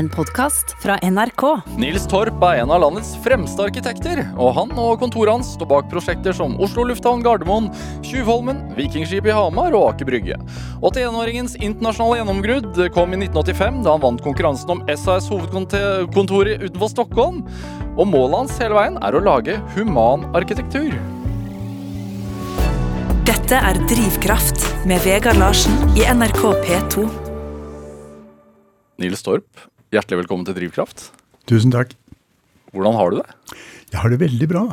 En podkast fra NRK. Nils Torp er en av landets fremste arkitekter, og han og kontoret hans står bak prosjekter som Oslo lufthavn Gardermoen, Tjuvholmen, Vikingskipet i Hamar og Aker Brygge. 81-åringens internasjonale gjennombrudd kom i 1985, da han vant konkurransen om SAS hovedkontoret utenfor Stockholm. Og målet hans hele veien er å lage human arkitektur. Dette er Drivkraft med Vegard Larsen i NRK P2. Nils Torp, hjertelig velkommen til Drivkraft. Tusen takk. Hvordan har du det? Jeg har det veldig bra.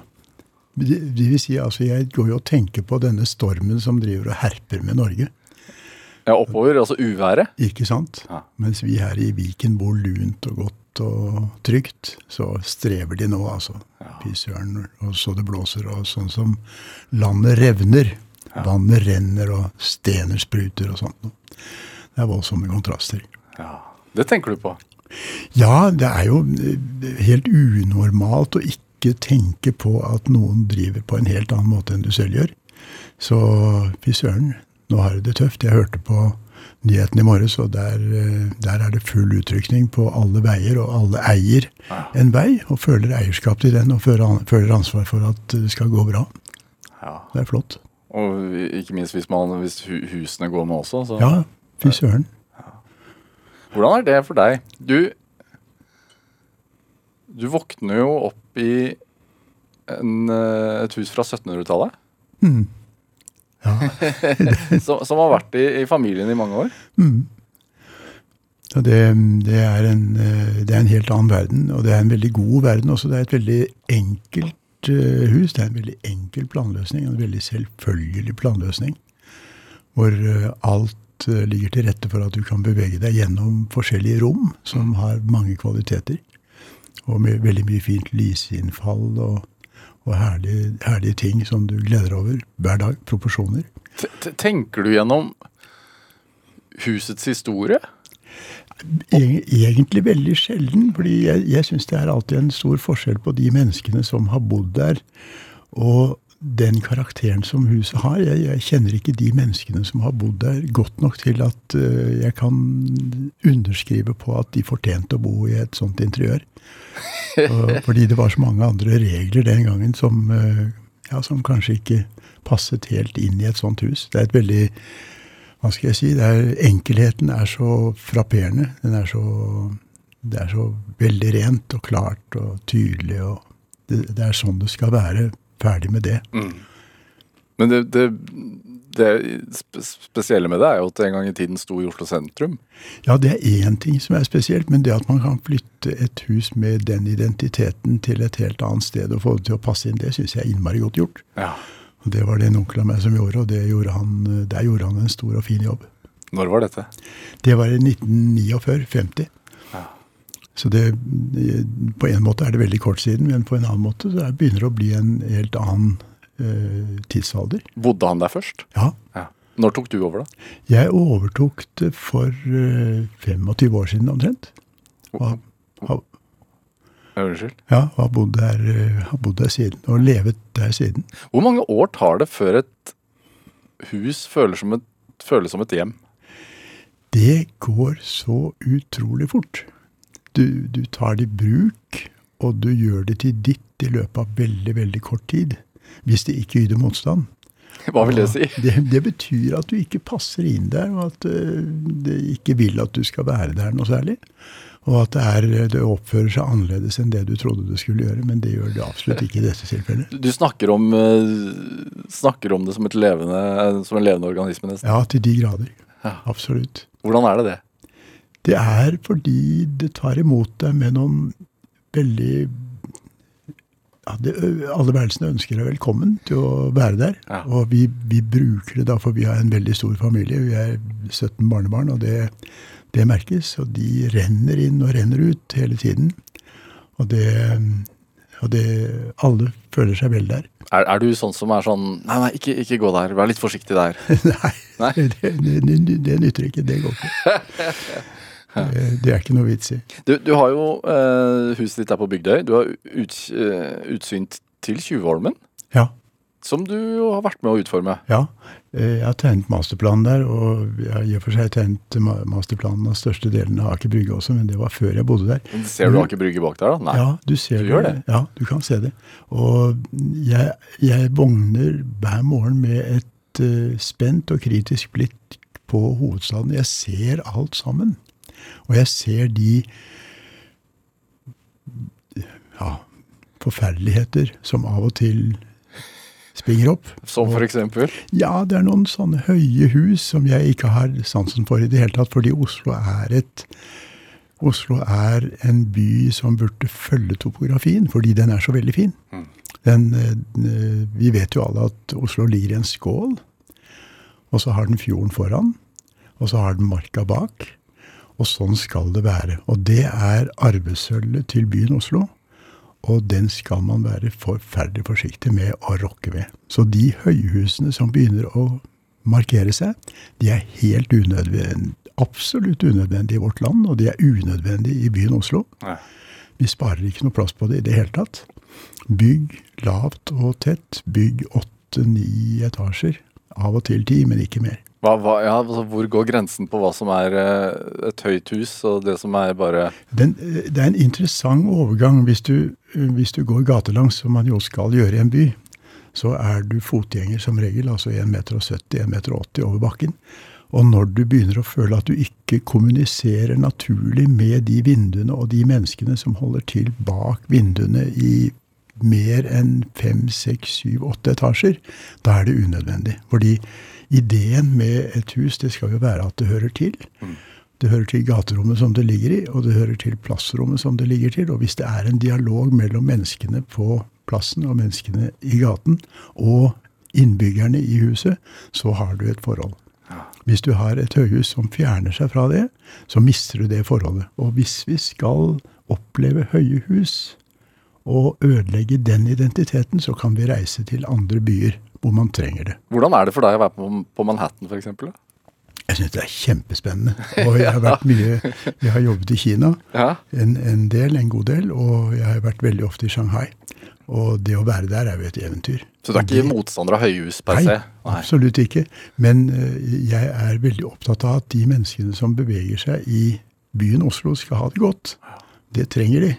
Det vil si, altså, Jeg går jo og tenker på denne stormen som driver og herper med Norge. Ja, oppover, altså uværet. Ikke sant? Ja. Mens vi her i Viken bor lunt og godt og trygt, så strever de nå, altså. Fy søren. Og så det blåser, og sånn som landet revner. Vannet renner, og stener spruter og sånt. Det er voldsomme kontraster. Ja, Det tenker du på. Ja, det er jo eh, helt unormalt å ikke tenke på at noen driver på en helt annen måte enn du selv gjør. Så fy søren, nå har du det tøft. Jeg hørte på nyhetene i morges, og der, eh, der er det full utrykning på alle veier, og alle eier en vei og føler eierskap til den og føler ansvar for at det skal gå bra. Ja. Det er flott. Og ikke minst hvis, man, hvis husene går med også. Så. Ja, fy søren. Hvordan er det for deg? Du Du våkner jo opp i en, eh, et hus fra 1700-tallet. Mm. Ja. som, som har vært i, i familien i mange år. Mm. Det, det, er en, eh, det er en helt annen verden, og det er en veldig god verden også. Det er et veldig enkelt eh, hus. Det er en veldig enkel planløsning, en veldig selvfølgelig planløsning. Hvor eh, alt eh, ligger til rette for at du kan bevege deg gjennom forskjellige rom som har mange kvaliteter. Og med veldig mye fint lysinnfall og, og herlige, herlige ting som du gleder deg over hver dag. Proporsjoner. T- tenker du gjennom husets historie? Egentlig veldig sjelden, fordi jeg, jeg syns det er alltid en stor forskjell på de menneskene som har bodd der, og den karakteren som huset har. Jeg, jeg kjenner ikke de menneskene som har bodd der godt nok til at uh, jeg kan underskrive på at de fortjente å bo i et sånt interiør. Og, fordi det var så mange andre regler den gangen som, uh, ja, som kanskje ikke passet helt inn i et sånt hus. Det er et veldig hva skal jeg si, det er, enkelheten er så frapperende. Den er så, det er så veldig rent og klart og tydelig. og det, det er sånn det skal være. Ferdig med det. Men det, det, det spesielle med det er jo at det en gang i tiden sto i Oslo sentrum. Ja, det er én ting som er spesielt, men det at man kan flytte et hus med den identiteten til et helt annet sted og få det til å passe inn, det syns jeg er innmari godt gjort. Ja. Og Det var det en onkel av meg som gjorde, og det gjorde han, der gjorde han en stor og fin jobb. Når var dette? Det var i 1949-50. Ja. Så det, på en måte er det veldig kort siden, men på en annen måte så er- begynner det å bli en helt annen eh, tidsalder. Bodde han der først? Ja. Ja. Når tok du over, da? Jeg overtok det for eh, 25 år siden omtrent. Og har, Unnskyld. ja, har bodd der, eh, har bodd der siden, og levet der siden. Hvor mange år tar det før et hus føles som et, føles som et hjem? Det går så utrolig fort. Du, du tar det i bruk, og du gjør det til ditt i løpet av veldig, veldig kort tid. Hvis det ikke yter motstand. Hva vil det si? Det, det betyr at du ikke passer inn der, og at eh, det ikke vil at du skal være der noe særlig. Og at det, er, det oppfører seg annerledes enn det du trodde det skulle gjøre. Men det gjør det absolutt ikke i dette tilfellet. Du snakker om, eh, snakker om det som, levende, som en levende organisme, nesten. Ja, til de grader. Ja. Absolutt. Hvordan er det det? Det er fordi det tar imot deg med noen veldig ja, det, Alle værelsene ønsker deg velkommen til å være der. Ja. Og vi, vi bruker det da, for vi har en veldig stor familie. Vi er 17 barnebarn, og det, det merkes. Og de renner inn og renner ut hele tiden. Og det, og det Alle føler seg vel der. Er, er du sånn som er sånn Nei, nei, ikke, ikke gå der. Vær litt forsiktig der. Nei, Nei? Det, det, det, nytter ikke. Det går ikke. Det, det er ikke noe vits i. Du, du har jo eh, Huset ditt er på Bygdøy. Du har ut, eh, utsyn til Tjuvholmen, Ja. som du har vært med å utforme. Ja, Eh, Jeg har tegnet masterplanen der, og jeg har i og for seg tegnet masterplanen av største delen av Aker Brygge også, men det var før jeg bodde der. Ser du Aker Brygge bak der, da? Nei. Ja, du ser Du gjør det? Ja, du kan se det. Og jeg, jeg vogner hver morgen med et uh, spent og kritisk blikk på hovedstaden. Jeg ser alt sammen. Og jeg ser de ja, forferdeligheter som av og til springer opp. Som for eksempel? Ja, det er noen sånne høye hus som jeg ikke har sansen for i det hele tatt, fordi Oslo er et Oslo er en by som burde følge topografien, fordi den er så veldig fin. Den, eh, vi vet jo alle at Oslo ligger i en skål, og så har den fjorden foran, og så har den marka bak. Og sånn skal det være. Og det er arvesølvet til byen Oslo. Og den skal man være forferdelig forsiktig med å rokke ved. Så de høyhusene som begynner å markere seg, de er helt unødvendige. Absolutt unødvendige i vårt land, og de er unødvendige i byen Oslo. Nei. Vi sparer ikke noe plass på det i det hele tatt. Bygg lavt og tett. Bygg åtte-ni etasjer. Av og til ti, men ikke mer. Hva, hva, ja, altså, hvor går grensen på hva som er eh, et høyt hus, og det som er bare Den, eh, det er en interessant overgang hvis du, eh, hvis du går gatelangs, som man jo skal gjøre i en by. Så er du fotgjenger som regel, altså 1,70 meter, 1,80 meter over bakken. Og når du begynner å føle at du ikke kommuniserer naturlig med de vinduene og de menneskene som holder til bak vinduene i mer enn fem, seks, syv, åtte etasjer, da er det unødvendig. Fordi ideen med et hus, det skal jo være at det hører til. Det hører til gaterommet som det ligger i, og det hører til plassrommet som det ligger til. Og hvis det er en dialog mellom menneskene på plassen og menneskene i gaten, og innbyggerne i huset, så har du et forhold. Hvis du har et høyhus som fjerner seg fra det, så mister du det forholdet. Og hvis vi skal oppleve høye hus og ødelegge den identiteten, så kan vi reise til andre byer hvor man trenger det. Hvordan er det for deg å være på, på Manhattan, f.eks.? Jeg syns det er kjempespennende. Og jeg har vært mye Jeg har jobbet i Kina en, en del, en god del, og jeg har vært veldig ofte i Shanghai. Og det å være der er jo et eventyr. Så du er ikke motstander av høyhus per se? Nei, absolutt ikke. Men eh, jeg er veldig opptatt av at de menneskene som beveger seg i byen Oslo, skal ha det godt. Det trenger de.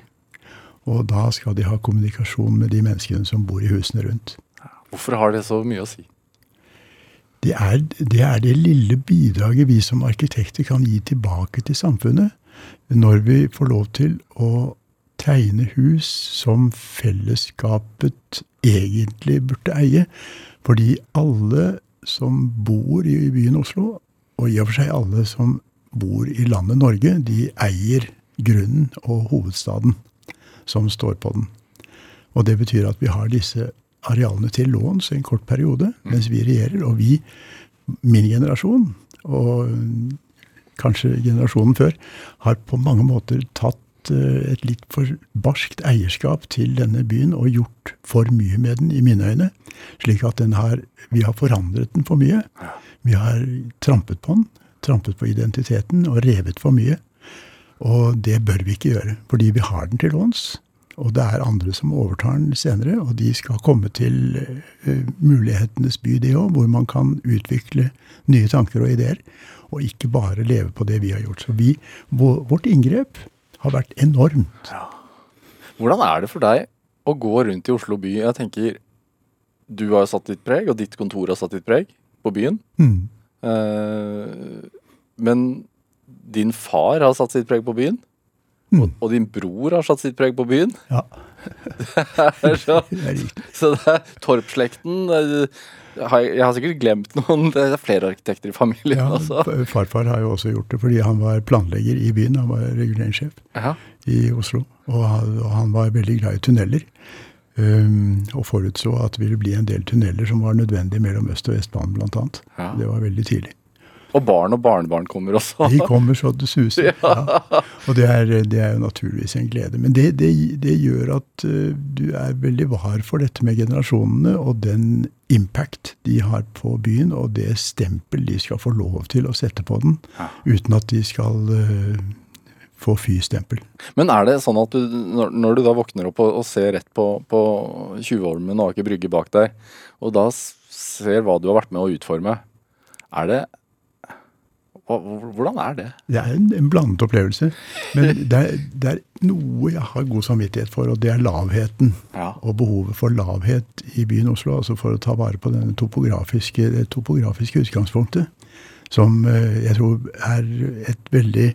Og da skal de ha kommunikasjon med de menneskene som bor i husene rundt. Hvorfor har det så mye å si? Det er, det er det lille bidraget vi som arkitekter kan gi tilbake til samfunnet, når vi får lov til å tegne hus som fellesskapet egentlig burde eie. Fordi alle som bor i byen Oslo, og i og for seg alle som bor i landet Norge, de eier grunnen og hovedstaden som står på den. Og det betyr at vi har disse arealene til låns en kort periode mens vi regjerer. Og vi, min generasjon, og kanskje generasjonen før, har på mange måter tatt eh, et litt for barskt eierskap til denne byen og gjort for mye med den, i mine øyne. Slik at den har, vi har forandret den for mye. Vi har trampet på den, trampet på identiteten og revet for mye. Og det bør vi ikke gjøre, fordi vi har den til låns. Og det er andre som overtar den senere, og de skal komme til eh, mulighetenes by, det òg, hvor man kan utvikle nye tanker og ideer. Og ikke bare leve på det vi har gjort. Så vi, vårt inngrep har vært enormt. Hvordan er det for deg å gå rundt i Oslo by? Jeg tenker, Du har jo satt ditt preg, og ditt kontor har satt ditt preg på byen. Mm. Eh, men din far har satt sitt preg på byen. Mm. Og, og din bror har satt sitt preg på byen. Ja, Det så, så det er Torp-slekten eh, jeg, har sikkert glemt noen Det er flere arkitekter i familien. Ja, også. farfar har jo også gjort det, fordi han var planlegger i byen. Han var reguleringssjef Ja. i Oslo. Og han, og han var veldig glad i tunneler. Um, og forutså at det ville bli en del tunneler som var nødvendig mellom Øst- og Vestbanen, bl.a. Ja. Det var veldig tidlig. Og barn og barnebarn kommer også. De kommer så det suser. Ja. Og det er, det er jo naturligvis en glede. Men det, det, det gjør at eh, du er veldig var for dette med generasjonene og den impact de har på byen, og det stempel de skal få lov til å sette på den, uten at de skal eh, få fy-stempel. Men er det sånn at du, når, du da våkner opp og, og ser rett på, på Tjuvholmen og Aker Brygge bak deg, og da ser hva du har vært med å utforme, er det Hvordan er det? Det er en, en blandet opplevelse. Men det er, det er, noe jeg har god samvittighet for, og det er lavheten. Ja. Og behovet for lavhet i byen Oslo, altså for å ta vare på denne topografiske, det topografiske utgangspunktet. Som eh, jeg tror er et veldig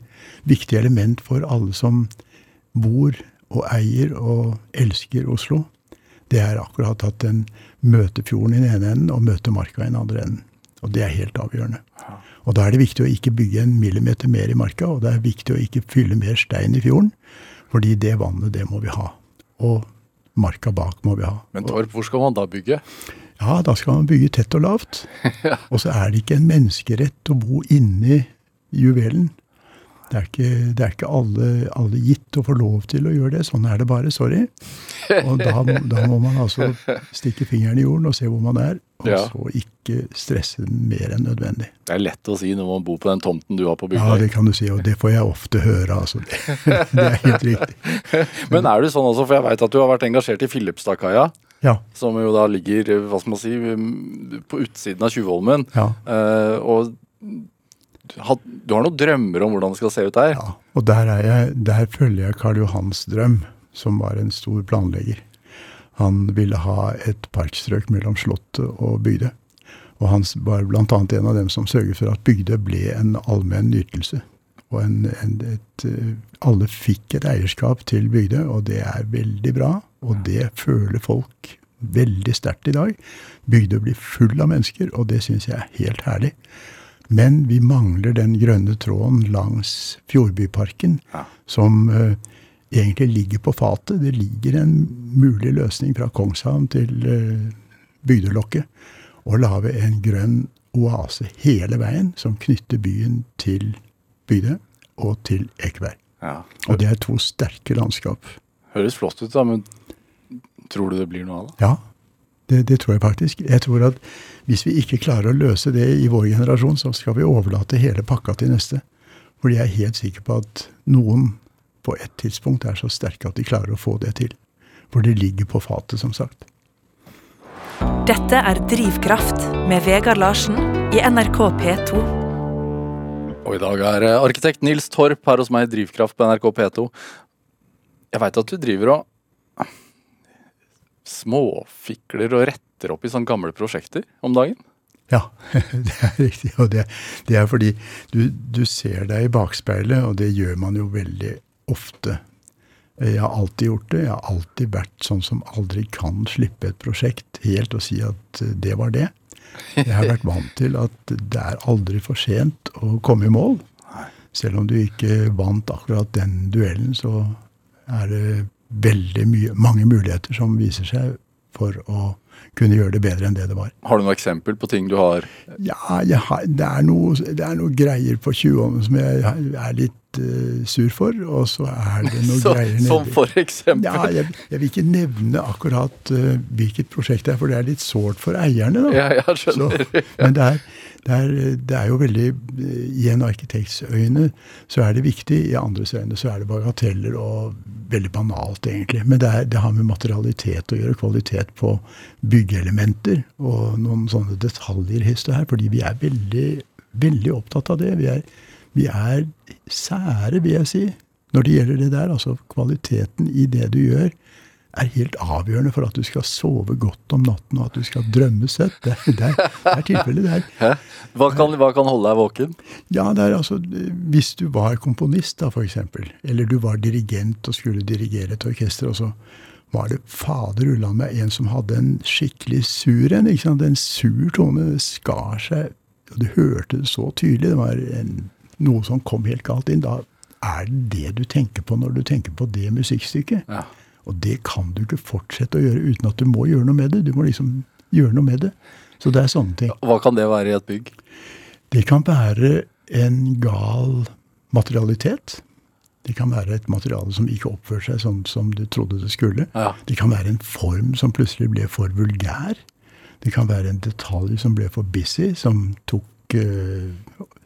viktig element for alle som bor og eier og elsker Oslo. Det er akkurat at den møter fjorden i den ene enden og møter marka i den andre enden. Og det er helt avgjørende. Og da er det viktig å ikke bygge en millimeter mer i marka, og det er viktig å ikke fylle mer stein i fjorden, fordi det vannet, det må vi ha. Og marka bak må vi ha. Men Torp, hvor skal man da bygge? Ja, da skal man bygge tett og lavt. Og så er det ikke en menneskerett å bo inni juvelen. Det er ikke, det er ikke alle, alle, gitt å få lov til å gjøre det. Sånn er det bare. Sorry. Og da, da må man altså stikke fingeren i jorden og se hvor man er, og Ja. så ikke stresse mer enn nødvendig. Det er lett å si når man bor på den tomten du har på bygda. Ja, det kan du si, og det får jeg ofte høre. altså. Det, det er helt riktig. Men er det sånn også, for jeg veit at du har vært engasjert i Filipstadkaia, Ja. som jo da ligger hva skal man si, på utsiden av Tjuvholmen. Ja. Eh, og du har, du har noen drømmer om hvordan det skal se ut der? Ja, og der, er jeg, der følger jeg Karl Johans drøm, som var en stor planlegger. Han ville ha et parkstrøk mellom Slottet og Bygdø. Og han var bl.a. en av dem som sørget for at Bygdø ble en allmenn nytelse. Og en, en, et, eh, alle fikk et eierskap til Bygdø, og det er veldig bra. Og det føler folk veldig sterkt i dag. Bygdø blir full av mennesker, og det syns jeg er helt herlig. Men vi mangler den grønne tråden langs Fjordbyparken, Ja. som eh, egentlig ligger på fatet. Det ligger en mulig løsning fra Kongshavn til uh, Bygdelokket. Å lage en grønn oase hele veien, som knytter byen til Bygdø og til Ekeberg. Ja. Og det er to sterke landskap. Høres flott ut, da, men tror du det blir noe av det? Ja, det, det tror jeg faktisk. Jeg tror at hvis vi ikke klarer å løse det i vår generasjon, så skal vi overlate hele pakka til neste. Fordi jeg er helt sikker på at noen på et tidspunkt er så sterke at de klarer å få det til. For det ligger på fatet, som sagt. Dette er Drivkraft med Vegard Larsen i NRK P2. Og i dag er eh, arkitekt Nils Torp her hos meg i Drivkraft på NRK P2. Jeg veit at du driver og småfikler og retter opp i sånne gamle prosjekter om dagen. Ja, det er riktig. Og det, det er fordi du, du ser deg i bakspeilet, og det gjør man jo veldig ofte. Jeg har alltid gjort det. Jeg har alltid vært sånn som aldri kan slippe et prosjekt helt og si at eh, det var det. Jeg har vært vant til at det er aldri for sent å komme i mål. Selv om du ikke vant akkurat den duellen, så er det veldig mye, mange muligheter som viser seg for å kunne gjøre det bedre enn det det var. Har du noe eksempel på ting du har Ja, jeg har, det, er noe, det er noe greier på 20-årene som jeg er litt uh, sur for, og så er det noe så, greier Som for eksempel? Ja, jeg, jeg vil ikke nevne akkurat uh, hvilket prosjekt det er, for det er litt sårt for eierne. da. Ja, jeg skjønner. Så, men det er, det, er, det er jo veldig eh, I en arkitekts øyne så er det viktig, i andres øyne så er det bagateller og veldig banalt, egentlig. Men det, er, det har med materialitet å gjøre, kvalitet på byggeelementer og noen sånne detaljer hist og her, fordi vi er veldig, veldig opptatt av det. Vi er, vi er sære, vil jeg si, når det gjelder det der. Altså kvaliteten i det du gjør er helt avgjørende for at du skal sove godt om natten, og at du skal drømme søtt. Det, det, det er tilfellet. Det er, Hva kan, hva kan holde deg våken? ja, det er altså Hvis du var komponist, da, eksempel, eller du var dirigent og skulle dirigere et orkester, og så var det fader ullan meg en som hadde en skikkelig sur en. ikke sant? En sur tone. Skar seg, og du hørte det så tydelig. Det var en, noe som kom helt galt inn. Da er det det du tenker på når du tenker på det musikkstykket. Ja. Og det kan du ikke fortsette å gjøre uten at du må gjøre noe med det. Du må liksom gjøre noe med det. Så det er sånne ting. Hva kan det være i et bygg? Det kan være en gal materialitet. Det kan være et materiale som ikke oppfører seg sånn som du trodde det skulle. Ja. Det kan være en form som plutselig ble for vulgær. Det kan være en detalj som ble for busy, som tok uh,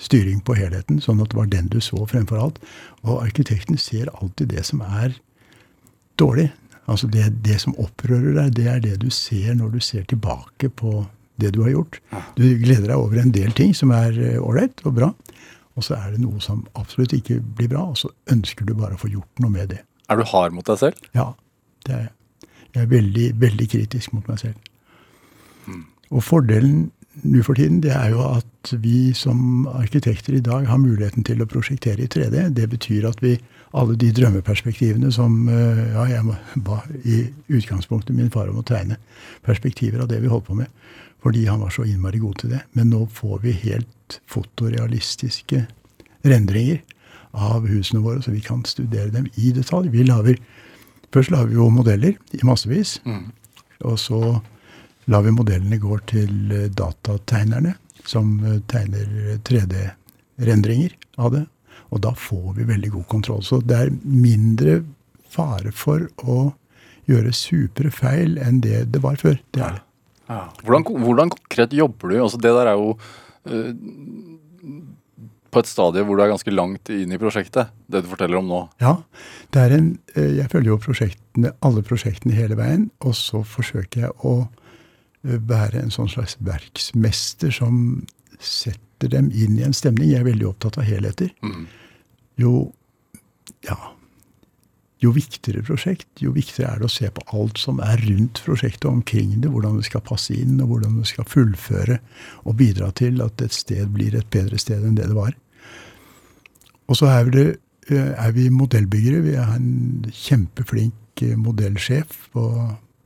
styring på helheten, sånn at det var den du så fremfor alt. Og arkitekten ser alltid det som er dårlig. Altså det, det som opprører deg, det er det du ser når du ser tilbake på det du har gjort. Du gleder deg over en del ting som er ålreit og bra. Og så er det noe som absolutt ikke blir bra, og så ønsker du bare å få gjort noe med det. Er du hard mot deg selv? Ja, det er jeg. Jeg er veldig, veldig kritisk mot meg selv. Og fordelen nå for tiden, det er jo at vi som arkitekter i dag har muligheten til å prosjektere i 3D. Det betyr at vi alle de drømmeperspektivene som Ja, jeg ba i utgangspunktet min far om å tegne perspektiver av det vi holdt på med, fordi han var så innmari god til det. Men nå får vi helt fotorealistiske rendringer av husene våre, så vi kan studere dem i detalj. Vi laver, Først lager vi jo modeller i massevis. Mm. Og så lar vi modellene gå til eh, datategnerne, som eh, tegner 3D-rendringer av det. Og da får vi veldig god kontroll. Så det er mindre fare for å gjøre supre feil enn det det var før. Det er det. Ja. Hvordan, hvordan, konkret jobber du? Altså det der er jo øh, på et stadie hvor du er ganske langt inn i prosjektet, det du forteller om nå. Ja. det er en, Jeg følger jo prosjektene, alle prosjektene hele veien, og så forsøker jeg å være en sånn slags verksmester som setter dem inn i en stemning. Jeg er veldig opptatt av helheter. Mm. Jo ja, jo viktigere prosjekt, jo viktigere er det å se på alt som er rundt prosjektet og omkring det. Hvordan det skal passe inn, og hvordan det skal fullføre og bidra til at et sted blir et bedre sted enn det det var. Og så er, det, eh, er vi modellbyggere. Vi har en kjempeflink eh, modellsjef på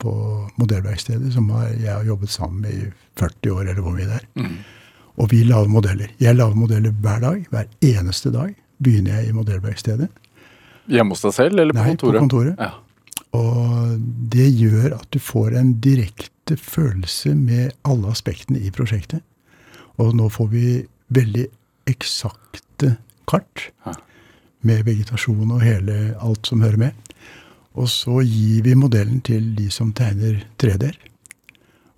på modellverkstedet som har, jeg har jobbet sammen med i 40 år, eller hvor mye det er. Mm. Og vi lager modeller. Jeg lager modeller hver dag. Hver eneste dag begynner jeg i modellverkstedet. Hjemme hos deg selv, eller på Nei, kontoret? På kontoret. Ja. Og det gjør at du får en direkte følelse med alle aspektene i prosjektet. Og nå får vi veldig eksakte kart ja. med vegetasjon og hele alt som hører med. Og så gir vi modellen til de som tegner 3D-er.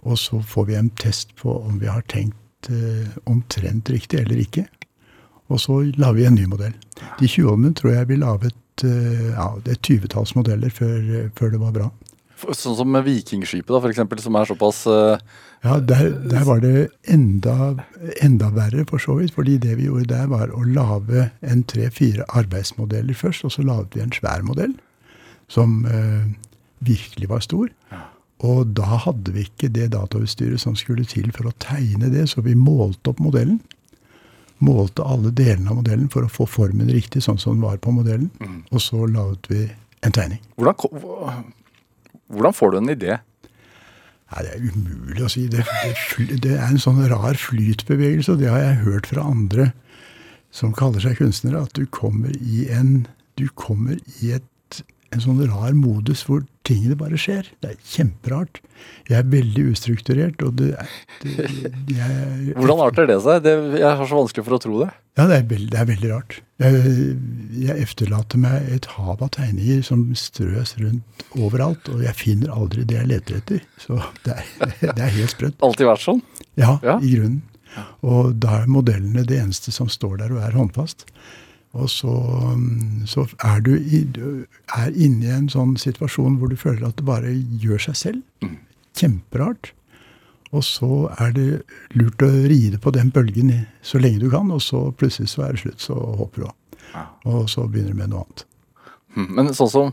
Og så får vi en test på om vi har tenkt eh, omtrent riktig eller ikke. Og så lager vi en ny modell. De 20 årene tror jeg vi laget eh, ja, det er tyvetalls modeller før, før, det var bra. Sånn som med Vikingskipet, da, f.eks., som er såpass uh, Ja, der, der, var det enda, enda verre, for så vidt. fordi det vi gjorde der, var å lage en tre-fire arbeidsmodeller først, og så laget vi en svær modell som uh, virkelig var stor. Ja. Og da hadde vi ikke det datautstyret som skulle til for å tegne det, så vi målte opp modellen. Målte alle delene av modellen for å få formen riktig, sånn som den var på modellen. Mm. Og så laget vi en tegning. Hvordan, hvordan får du en idé? Nei, Det er umulig å si. Det, det, det, er en sånn rar flytbevegelse, og det har jeg hørt fra andre som kaller seg kunstnere, at du kommer i en du kommer i et en sånn rar modus hvor tingene bare skjer. Det er kjemperart. Jeg er veldig ustrukturert, og det, det jeg, Hvordan arter det seg? Det, jeg har så vanskelig for å tro det. Ja, det er, veld, det er veldig rart. Jeg, jeg, efterlater meg et hav av tegninger som strøs rundt overalt, og jeg finner aldri det jeg leter etter. Så det er, det er helt sprøtt. Alltid vært sånn? Ja, ja, i grunnen. Og da er modellene det eneste som står der og er håndfast. Og så, mm, så er du, i, er inne i en sånn situasjon hvor du føler at det bare gjør seg selv. Mm. Kjemperart. Og så er det lurt å ride på den bølgen så lenge du kan, og så plutselig så er det slutt, så hopper du av. Ja. Og så begynner du med noe annet. Hm, men sånn som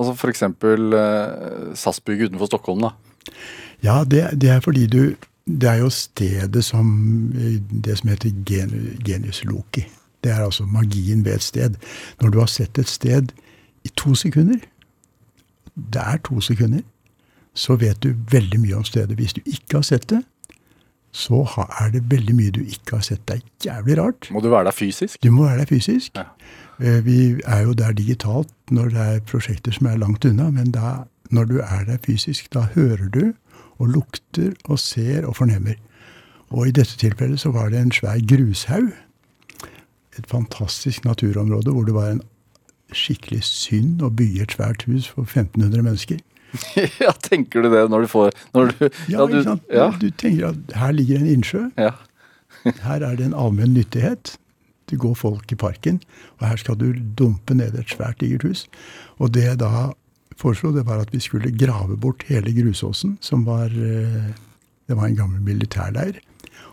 altså f.eks. Eh, SAS-bygget utenfor Stockholm, da? Ja, det, det, er fordi du Det er jo stedet som Det som heter Genius Loki. Det er altså magien ved et sted. Når du har sett et sted i to sekunder, det er to sekunder, så vet du veldig mye om stedet. Hvis du ikke har sett det, så er det veldig mye du ikke har sett. Det er jævlig rart. Må du være der fysisk? Du må være der fysisk. Ja. Eh, vi er jo der digitalt når det er prosjekter som er langt unna, men da, når du er der fysisk, da hører du og lukter og ser og fornemmer. Og i dette tilfellet så var det en svær grushaug et fantastisk naturområde hvor det var en skikkelig synd å bygge et svært hus for 1500 mennesker. ja, tenker du det når du får når du, ja, ja, du, ja, Du tenker at her ligger en innsjø. Ja. her er det en allmenn nyttighet. Det går folk i parken, og her skal du dumpe ned et svært digert hus. Og det jeg da foreslo, det var at vi skulle grave bort hele grusåsen, som var eh, Det var en gammel militærleir.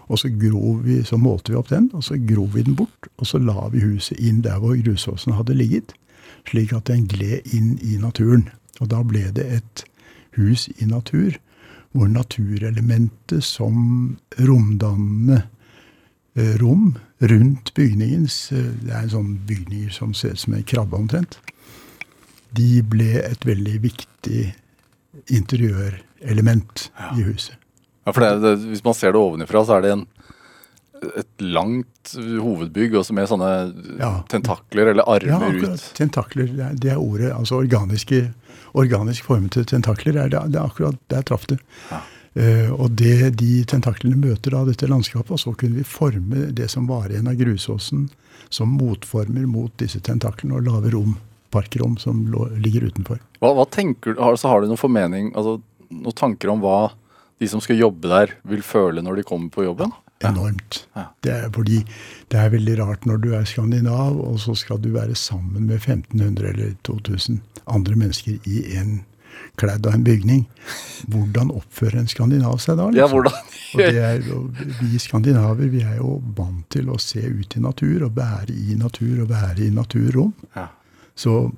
Og så grov vi, så målte vi opp den, og så grov vi den bort. Og så la vi huset inn der hvor grusåsen hadde ligget, slik at den gled inn i naturen. Og da ble det et hus i natur, hvor naturelementet som romdannende eh, rom rundt bygningens eh, Det er en sånn bygninger som ser ut som en krabbe omtrent. De ble et veldig viktig interiørelement i huset. Ja, for det, det, Hvis man ser det ovenifra, så er det en, et langt hovedbygg også med sånne Ja. tentakler eller Ja, armer akkurat. ut. Tentakler, det er, det er ordet. Altså organiske, organisk formete tentakler. Er det, det er akkurat der traff det. Ja. Uh, og det, de tentaklene møter da dette landskapet, og så kunne vi forme det som var igjen av grusåsen, som motformer mot disse tentaklene, og lage rom, parkrom, som lå, ligger utenfor. Hva, hva tenker du, så har du noen formening, altså noen tanker om hva de som skal jobbe der, vil føle når de kommer på jobben? Enormt. Ja. Det er fordi det er veldig rart når du er skandinav, og så skal du være sammen med 1500 eller 2000 andre mennesker i en kledd av en bygning. Hvordan oppfører en skandinav seg da? Ja, liksom? hvordan? Og er, og vi skandinaver vi er jo vant til å se ut i natur, og være i natur, og være i naturrom. Ja. Så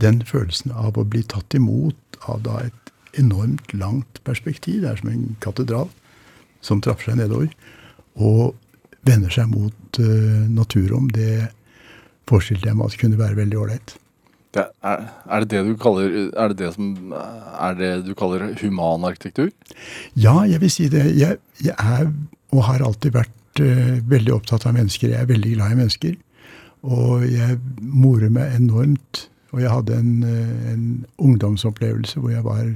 den følelsen av å bli tatt imot av da et enormt langt perspektiv, det er som en katedral som trapper seg nedover, og vender seg mot uh, naturrom, det forestilte jeg meg at kunne være veldig ålreit. Det er, er det det du kaller Er det det som er det du kaller human arkitektur? Ja, jeg vil si det. Jeg, jeg er, og har alltid vært uh, veldig opptatt av mennesker. Jeg er veldig glad i mennesker. Og jeg morer meg enormt. Og jeg hadde en, eh, en ungdomsopplevelse hvor jeg var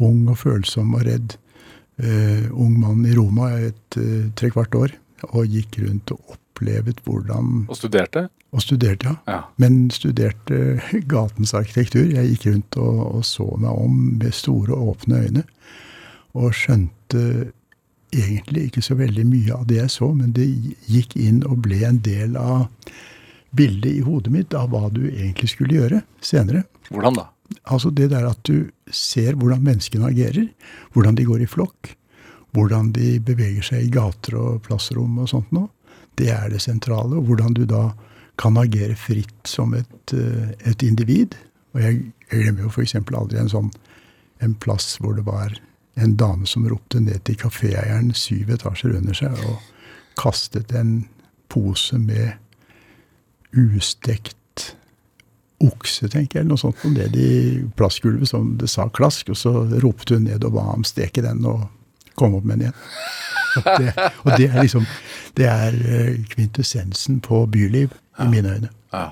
ung og følsom og redd. Eh, ung mann i Roma et uh, trekvart år. Og gikk rundt og opplevet hvordan Og studerte? Og studerte, ja. Ja. Men studerte gatens arkitektur. Jeg gikk rundt og, og så meg om med store, åpne øyne. Og skjønte egentlig ikke så veldig mye av det jeg så, men det gikk inn og ble en del av bildet i hodet mitt av hva du egentlig skulle gjøre senere. Hvordan da? Altså det der at du ser hvordan menneskene agerer, hvordan de går i flokk, hvordan de beveger seg i gater og plassrom og sånt noe, det er det sentrale. Og hvordan du da kan agere fritt som et, eh, et individ. Og jeg, glemmer jo f.eks. aldri en sånn en plass hvor det var en dame som ropte ned til kaféeieren syv etasjer under seg og kastet en pose med ustekt okse, tenker jeg, eller noe sånt, ned i plastgulvet som det sa klask, og så ropte hun ned og ba ham steke den og komme opp med den igjen. Og det, og det er liksom Det er eh, kvintessensen på byliv, i mine øyne. Ja.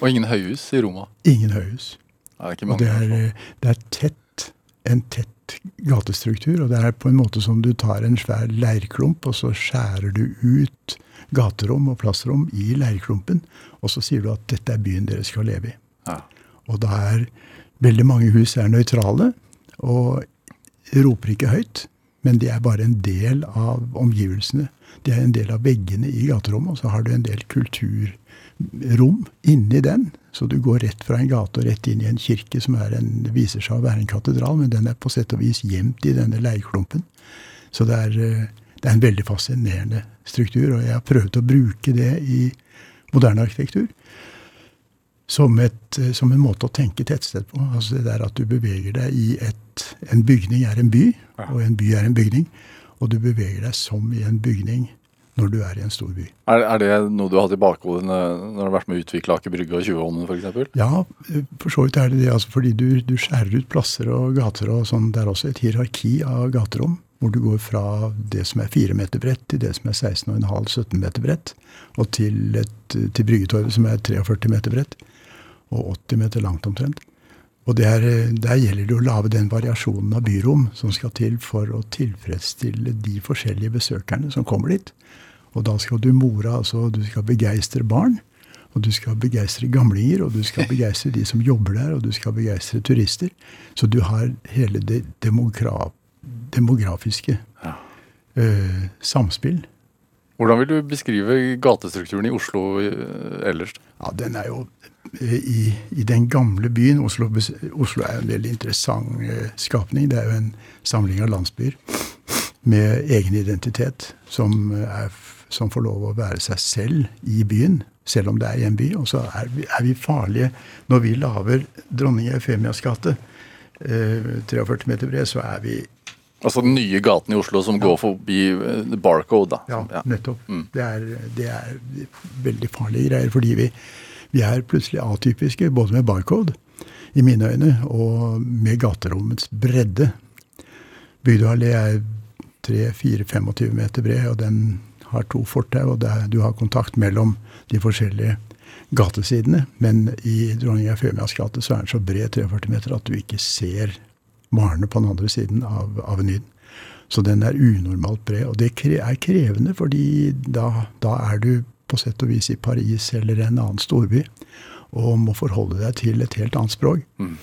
Og ingen høyhus i Roma? Ingen høyhus. Ja, det Og det er, eh, det er tett, en tett gatestruktur, og det er på en måte som du tar en svær leirklump, og så skjærer du ut gaterom og plassrom i leirklumpen, og så sier du at dette er byen dere skal leve i. Og da er veldig mange hus er nøytrale og roper ikke høyt, men de er bare en del av omgivelsene. De er en del av veggene i gaterommet, og så har du en del kulturrom inni den. Så du går rett fra en gate og rett inn i en kirke som en, viser seg å være en katedral, men den er på sett og vis gjemt i denne leirklumpen. Så det er, eh, det er en veldig fascinerende struktur, og jeg har prøvd å bruke det i moderne arkitektur som, et, eh, som en måte å tenke tettsted på. Altså det der at du beveger deg i et En bygning er en by, og en by er en bygning. Og du beveger deg som i en bygning når du er i en stor by. Er, er det noe du har hatt i bakhodet når du har vært med å utvikle Aker Brygge og Tjuvholmen f.eks.? Ja, eh, for så vidt er det det. Altså fordi du, du skjærer ut plasser og gater og sånn. Det er også et hierarki av gaterom. Hvor du går fra det som er 4 meter bredt, til det som er 16,5-17 meter bredt. Og til, et, til Bryggetorvet som er 43 meter bredt. Og 80 meter langt omtrent. Og det er, eh, der gjelder det å lage den variasjonen av byrom som skal til for å tilfredsstille de forskjellige besøkerne som kommer dit. Og da skal du more, altså du skal begeistre barn. Og du skal begeistre gamlinger, og du skal begeistre de som jobber der, og du skal begeistre turister. Så du har hele det demogra demografiske Ja. eh, samspill. Hvordan vil du beskrive gatestrukturen i Oslo eh, ellers? Ja, den er jo i, i den gamle byen Oslo, Oslo er en veldig interessant eh, skapning. Det er jo en samling av landsbyer. med egen identitet, som, er, som får lov å være seg selv i byen, selv om det er i en by. Og så er vi, er vi farlige når vi lager dronning Eufemias gate, eh, 43 meter bred, så er vi Altså den nye gaten i Oslo som går forbi eh, Barcode, da. Ja, Ja. nettopp. Mm. Det, er, det er veldig farlige greier, fordi vi, vi er plutselig atypiske, både med barcode, i mine øyne, og med gaterommets bredde. Bygdøyallé er 3-4-25 meter bred, og den har to fortau, og det er, du har kontakt mellom de forskjellige gatesidene. Men i Dronning Eufemias gate så er den så bred, 43 meter, at du ikke ser varene på den andre siden av Avenyen. Så den er unormalt bred, og det er krevende, fordi da, da er du på sett og vis i Paris eller en annen storby, og må forholde deg til et helt annet språk. Mm.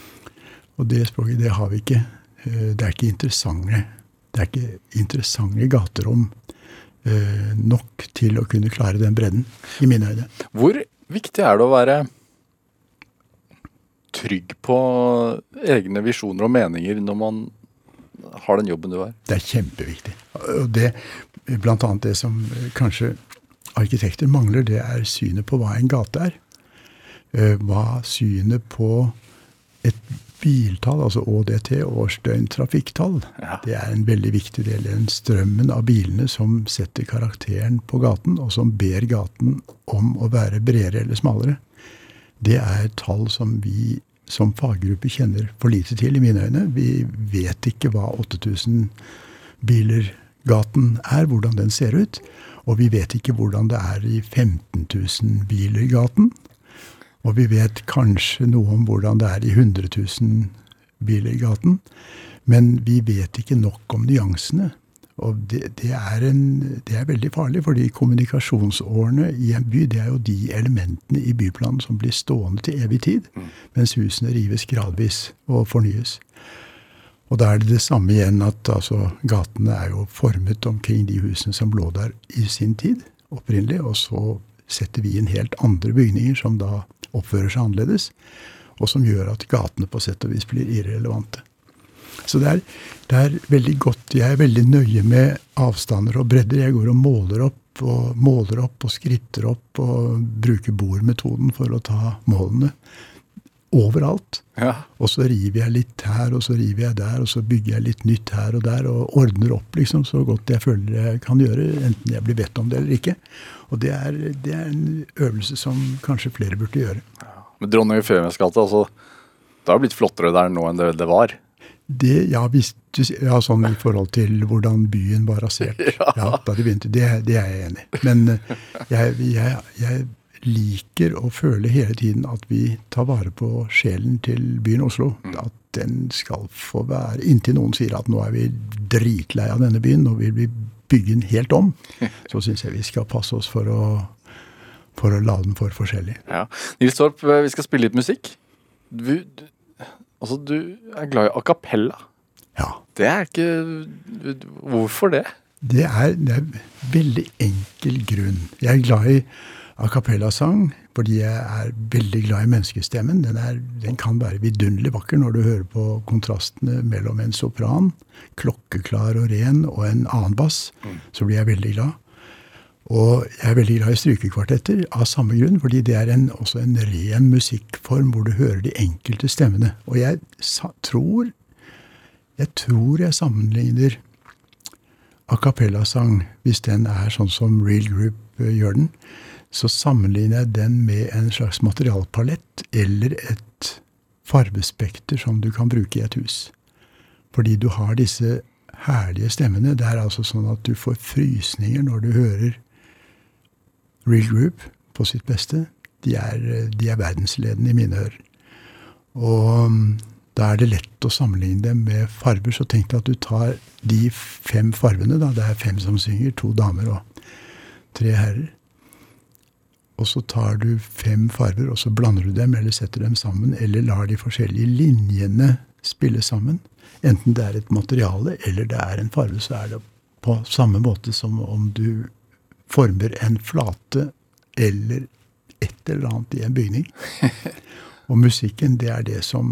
Og det språket, det har vi ikke. Eh, Det er ikke interessante, det er ikke interessante gaterom eh, nok til å kunne klare den bredden, i mine øyne. Hvor viktig er det å være trygg på egne visjoner og meninger når man har den jobben du har? Det er kjempeviktig. Og det, blant annet det som kanskje arkitekter mangler, det er synet på hva en gate er. Eh, Hva synet på et biltall, altså ÅDT, årsdøgntrafikktall, Ja. det er en veldig viktig del. Den strømmen av bilene som setter karakteren på gaten, og som ber gaten om å være bredere eller smalere. Det er tall som vi som faggruppe kjenner for lite til, i mine øyne. Vi vet ikke hva 8000 biler-gaten er, hvordan den ser ut. Og vi vet ikke hvordan det er i 15 000 biler-gaten. Og vi vet kanskje noe om hvordan det er i 100 000 biler-gaten. Men vi vet ikke nok om nyansene. Og det, det, er en, det er veldig farlig, fordi kommunikasjonsårene i en by det er jo de elementene i byplanen som blir stående til evig tid, mens husene rives gradvis og fornyes. Og da er det det samme igjen at altså, gatene er jo formet omkring de husene som lå der i sin tid, opprinnelig, og så setter vi inn helt andre bygninger som da oppfører seg annerledes, og som gjør at gatene på sett og vis blir irrelevante. Så det er, det er veldig godt. Jeg er veldig nøye med avstander og bredder. Jeg går og måler opp og måler opp og skritter opp og bruker bordmetoden for å ta målene overalt. Ja. Og så river jeg litt her, og så river jeg der, og så bygger jeg litt nytt her og der, og ordner opp liksom så godt jeg føler jeg kan gjøre, enten jeg blir bedt om det eller ikke. Og det er, det er en øvelse som kanskje flere burde gjøre. Men Dronning Eufemias gate, altså Det har blitt flottere der nå enn det det var. Det, ja, hvis du, ja, sånn i forhold til hvordan byen var rasert ja. da de begynte, det, det er jeg enig i. Men eh, jeg, jeg, jeg liker å føle hele tiden at vi tar vare på sjelen til byen Oslo. At den skal få være Inntil noen sier at nå er vi dritlei av denne byen, nå vil vi bygge den helt om, så syns jeg vi skal passe oss for å, for å la den for forskjellig. Ja. Nils Torp, eh, vi skal spille litt musikk. Du, du, altså, du er glad i a cappella. Ja. Det er ikke Hvorfor det? Det er, det er veldig enkel grunn. Jeg er glad i a cappella-sang fordi jeg er veldig glad i menneskestemmen. Den, er, den kan være vidunderlig vakker når du hører på kontrastene mellom en sopran, klokkeklar og ren, og en annen bass. Så blir jeg veldig glad. Og jeg er veldig glad i strykekvartetter av samme grunn, fordi det er en, også en ren musikkform hvor du hører de enkelte stemmene. Og jeg tror jeg tror jeg sammenligner a cappella-sang, hvis den er sånn som Real Group eh, gjør den, så sammenligner jeg den med en slags materialpalett eller et farvespekter som du kan bruke i et hus. Fordi du har disse herlige stemmene. Det er altså sånn at du får frysninger når du hører Real Group på sitt beste. De er, de er verdensledende i mine ører. Og mm, da er det lett å sammenligne dem med farver. Så tenk deg at du tar de fem farvene. da, Det er fem som synger, to damer og tre herrer. Og så tar du fem farver, og så blander du dem, eller setter dem sammen, eller lar de forskjellige linjene spille sammen. Enten det er et materiale eller det er en farve, så er det på samme måte som om du former en flate eller et eller annet i en bygning. Og musikken, det er det som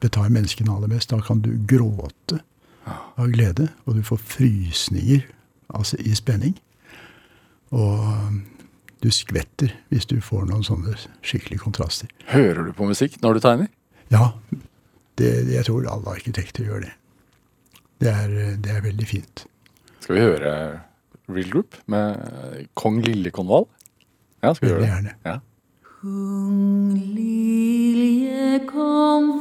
betar menneskene aller mest. Da kan du gråte av glede. Og du får frysninger altså i spenning. Og du skvetter hvis du får noen sånne skikkelige kontraster. Hører du på musikk når du tegner? Ja, det, jeg tror alle arkitekter gjør det. Det er, det er veldig fint. Skal vi høre Real Group med kong Lille-konvall? Ja, skal vi gjøre det? gjerne. Ja. Kong lilje kom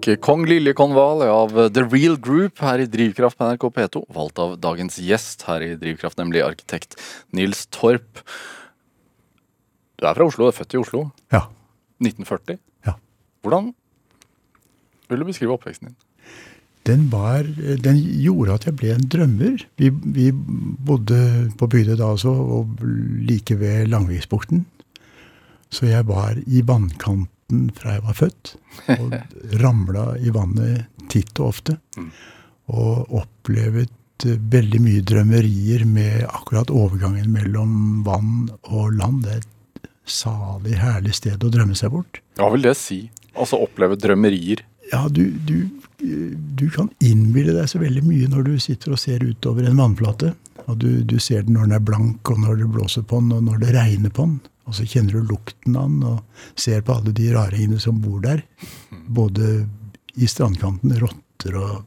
fikk Kong Lilje Konval av The Real Group her i Drivkraft på NRK P2. Valgt av dagens gjest her i Drivkraft, nemlig arkitekt Nils Torp. Du er fra Oslo, du er født i Oslo. Ja. 1940. Ja. Hvordan vil du beskrive oppveksten din? Den, var, den gjorde at jeg ble en drømmer. Vi, vi bodde på bygda da også, og like ved Langviksbukten. Så jeg var i vannkanten fra jeg var født, og ramla i vannet titt og ofte. Og opplevet veldig mye drømmerier med akkurat overgangen mellom vann og land. Det er et salig, herlig sted å drømme seg bort. Hva vil det si? Altså oppleve drømmerier? Ja, du, du, du kan innbille deg så veldig mye når du sitter og ser utover en vannflate. Og du, du ser den når den er blank, og når det blåser på den, og når det regner på den. Og så kjenner du lukten av den, og ser på alle de raringene som bor der. Både i strandkanten, rotter og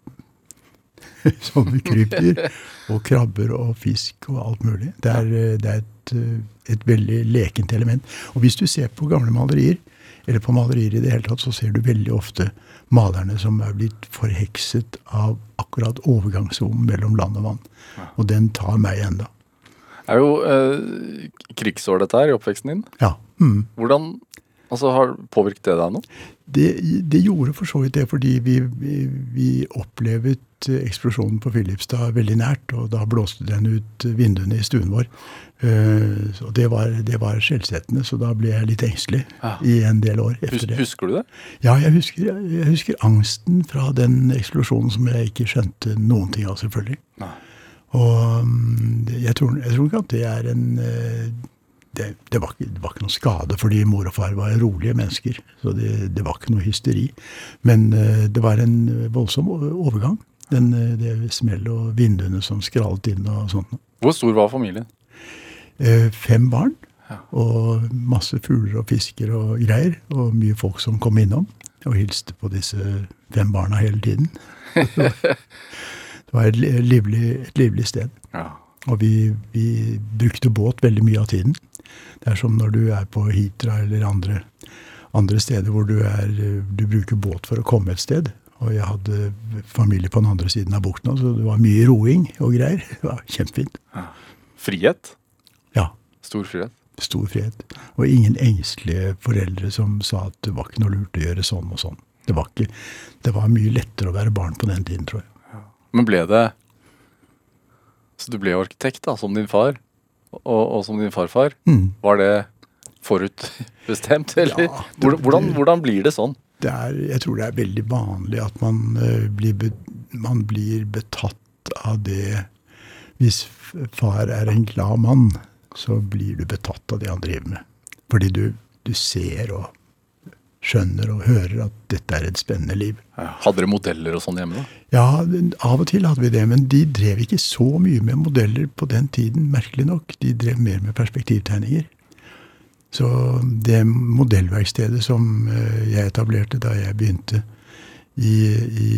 sånne krypdyr. Og krabber og fisk og alt mulig. Det er, det er et, et veldig lekent element. Og hvis du ser på gamle malerier, eller på malerier i det hele tatt, så ser du veldig ofte malerne som er blitt forhekset av akkurat overgangssonen mellom land og vann. Og den tar meg enda. Er jo eh, krigsår dette her i oppveksten din. Ja. Mm. Hvordan Altså, har Påvirket det deg nå? Det, det gjorde for så vidt det, fordi vi, vi, vi opplevet eh, eksplosjonen på Filipstad veldig nært, og da blåste den ut vinduene i stuen vår. Eh, Så det var, det var skjellsettende, så da ble jeg litt engstelig Ja. i en del år etter det. husker du det? Ja, jeg husker, jeg husker angsten fra den eksplosjonen som jeg ikke skjønte noen ting av, selvfølgelig. Nei. Og mm, jeg tror, jeg tror ikke at det er en eh, det, det, var det var ikke noe skade, fordi mor og far var rolige mennesker. Så det, det var ikke noe hysteri. Men eh, det var en voldsom overgang. Den, eh, det smellet og vinduene som skrallet inn og sånt. Hvor stor var familien? Fem barn. Og masse fugler og fisker og greier. Og mye folk som kom innom og hilste på disse fem barna hele tiden. det var et livlig, et livlig sted. Ja. Og vi, vi brukte båt veldig mye av tiden. Det er som når du er på Hitra eller andre, andre steder hvor du, er, du bruker båt for å komme et sted. Og jeg hadde familie på den andre siden av bukta, så det var mye roing og greier. Det var kjempefint. Frihet? Ja, Stor frihet? stor frihet. Og ingen engstelige foreldre som sa at det var ikke noe lurt å gjøre sånn og sånn. Det var, ikke, det var mye lettere å være barn på den tiden, tror jeg. Men ble det Så du ble arkitekt, da, som din far? Og, og som din farfar? Mm. Var det forutbestemt, eller? Ja, det- hvordan, hvordan blir det sånn? det er, jeg tror det er veldig vanlig at man, uh, blir, be, man blir betatt av det Hvis far er en glad mann, så blir du betatt av det han driver med. Fordi du, du ser og skjønner og hører at dette er et spennende liv. Hadde dere modeller og sånn hjemme, da? Ja, av og til hadde vi det, men de drev ikke så mye med modeller på den tiden, merkelig nok. De drev mer med perspektivtegninger. Så det modellverkstedet som eh, jeg etablerte da jeg begynte i, i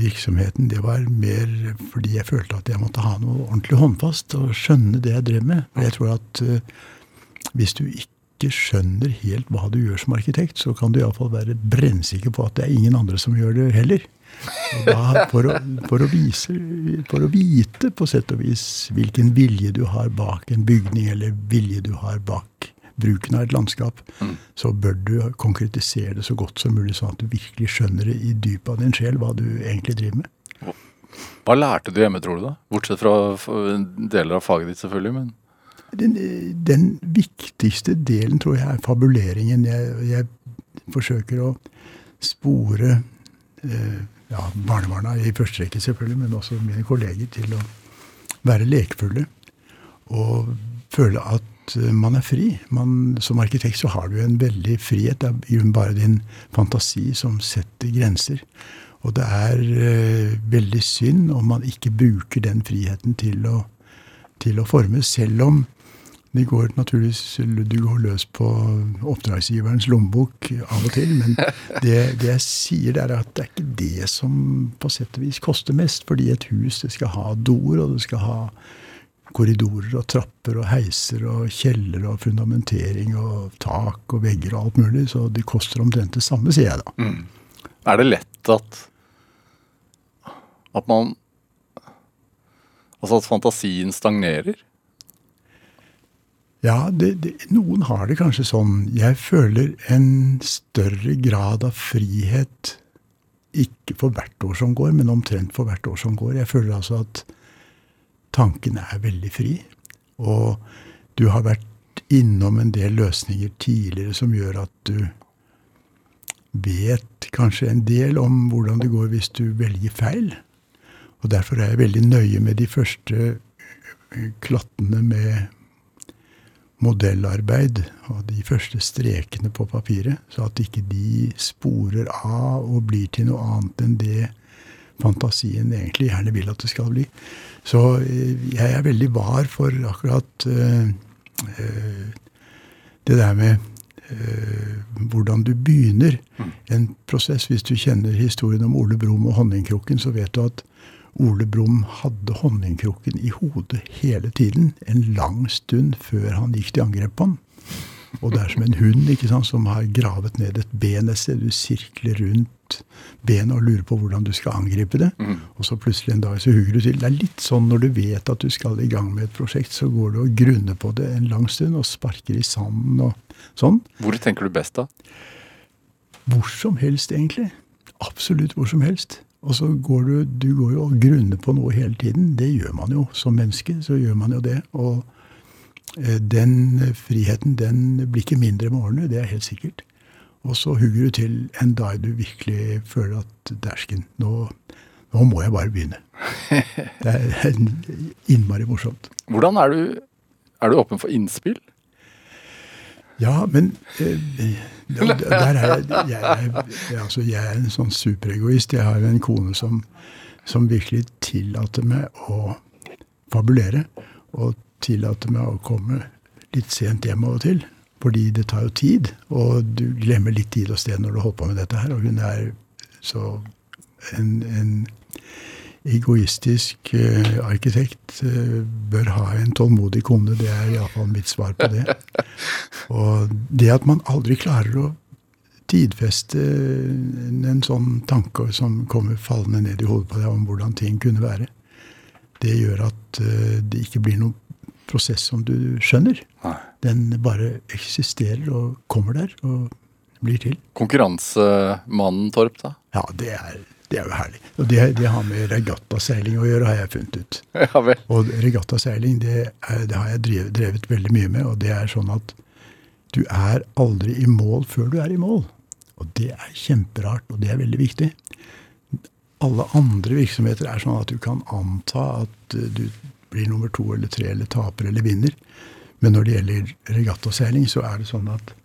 virksomheten, det var mer fordi jeg følte at jeg måtte ha noe ordentlig håndfast og skjønne det jeg drev med. Jeg tror at eh, hvis du ikke skjønner helt hva du gjør som arkitekt, så kan du iallfall være brennsikker på at det er ingen andre som gjør det heller. Da, for, å, for, å vise, for å vite på sett og vis hvilken vilje du har bak en bygning, eller vilje du har bak bruken av et landskap, så bør du konkretisere det så godt som mulig, sånn at du virkelig skjønner det i dypet av din sjel hva du egentlig driver med. Hva lærte du hjemme, tror du, da? Bortsett fra deler av faget ditt, selvfølgelig. men... Den, den viktigste delen tror jeg er fabuleringen. Jeg, jeg forsøker å spore eh, ja, barnebarna i første rekke, selvfølgelig, men også mine kolleger, til å være lekefulle. Og føle at eh, man er fri. Man, som arkitekt så har du en veldig frihet. Det er jo bare din fantasi som setter grenser. Og det er eh, veldig synd om man ikke bruker den friheten til å, til å forme, selv om det går naturligvis du går løs på oppdragsgiverens lommebok av og til, men det, det jeg sier, er at det er ikke det som på sett og vis koster mest. Fordi et hus det skal ha doer, og det skal ha korridorer og trapper og heiser og kjeller og fundamentering og tak og vegger og alt mulig. Så det koster omtrent det samme, sier jeg da. Er det lett at At man Altså at fantasien stagnerer? Ja, det, det, noen har det kanskje sånn. Jeg føler en større grad av frihet ikke for hvert år som går, men omtrent for hvert år som går. Jeg føler altså at tanken er veldig fri. Og du har vært innom en del løsninger tidligere som gjør at du vet kanskje en del om hvordan det går hvis du velger feil. Og derfor er jeg veldig nøye med de første klattene med modellarbeid og de første strekene på papiret, så at ikke de sporer av og blir til noe annet enn det fantasien egentlig gjerne vil at det skal bli. Så eh, jeg er veldig var for akkurat øh, det der med øh, hvordan du begynner en prosess. Hvis du kjenner historien om Ole Brumm og honningkrukken, så vet du at Ole Brumm hadde honningkrukken i hodet hele tiden, en lang stund før han gikk til angrep på han. Og det er som en hund ikke sant, som har gravet ned et ben et sted. Du sirkler rundt benet og lurer på hvordan du skal angripe det. Og så plutselig en dag så hugger du til. Det er litt sånn når du vet at du skal i gang med et prosjekt, så går du og grunner på det en lang stund og sparker i sanden og sånn. Hvor tenker du best da? Hvor som helst, egentlig. Absolutt hvor som helst. Og så går du, du går jo og grunner på noe hele tiden. Det gjør man jo. Som menneske så gjør man jo det. Og eh, den friheten, den blir ikke mindre med årene. Det er helt sikkert. Og så hugger du til en dag du virkelig føler at dæsken, nå, nå må jeg bare begynne. Det er innmari morsomt. Hvordan er du, er du åpen for innspill? Ja, men eh, der der er jeg, jeg, altså, jeg er en sånn superegoist. Jeg har en kone som, som virkelig tillater meg å fabulere. Og tillater meg å komme litt sent hjem av og til. Fordi det tar jo tid, og du glemmer litt tid og sted når du holder på med dette her. Og hun er så en, en egoistisk eh, arkitekt eh, bør ha en tålmodig kone. Det er iallfall mitt svar på det. Og det at man aldri klarer å tidfeste en, sånn tanke som kommer fallende ned i hodet på deg om hvordan ting kunne være, det gjør at eh, det ikke blir noen prosess som du skjønner. Den bare eksisterer og kommer der og blir til. Konkurransemannen Torp, da? Ja, det er, det er jo herlig. Og det, det har med regattaseiling å gjøre, har jeg funnet ut. Ja vel. Og regattaseiling, det, er, det har jeg drevet, drevet veldig mye med, og det er sånn at du er aldri i mål før du er i mål. Og det er kjemperart, og det er veldig viktig. Alle andre virksomheter er sånn at du kan anta at eh, du blir nummer to eller tre eller taper eller vinner. Men når det gjelder regattaseiling, så er det sånn at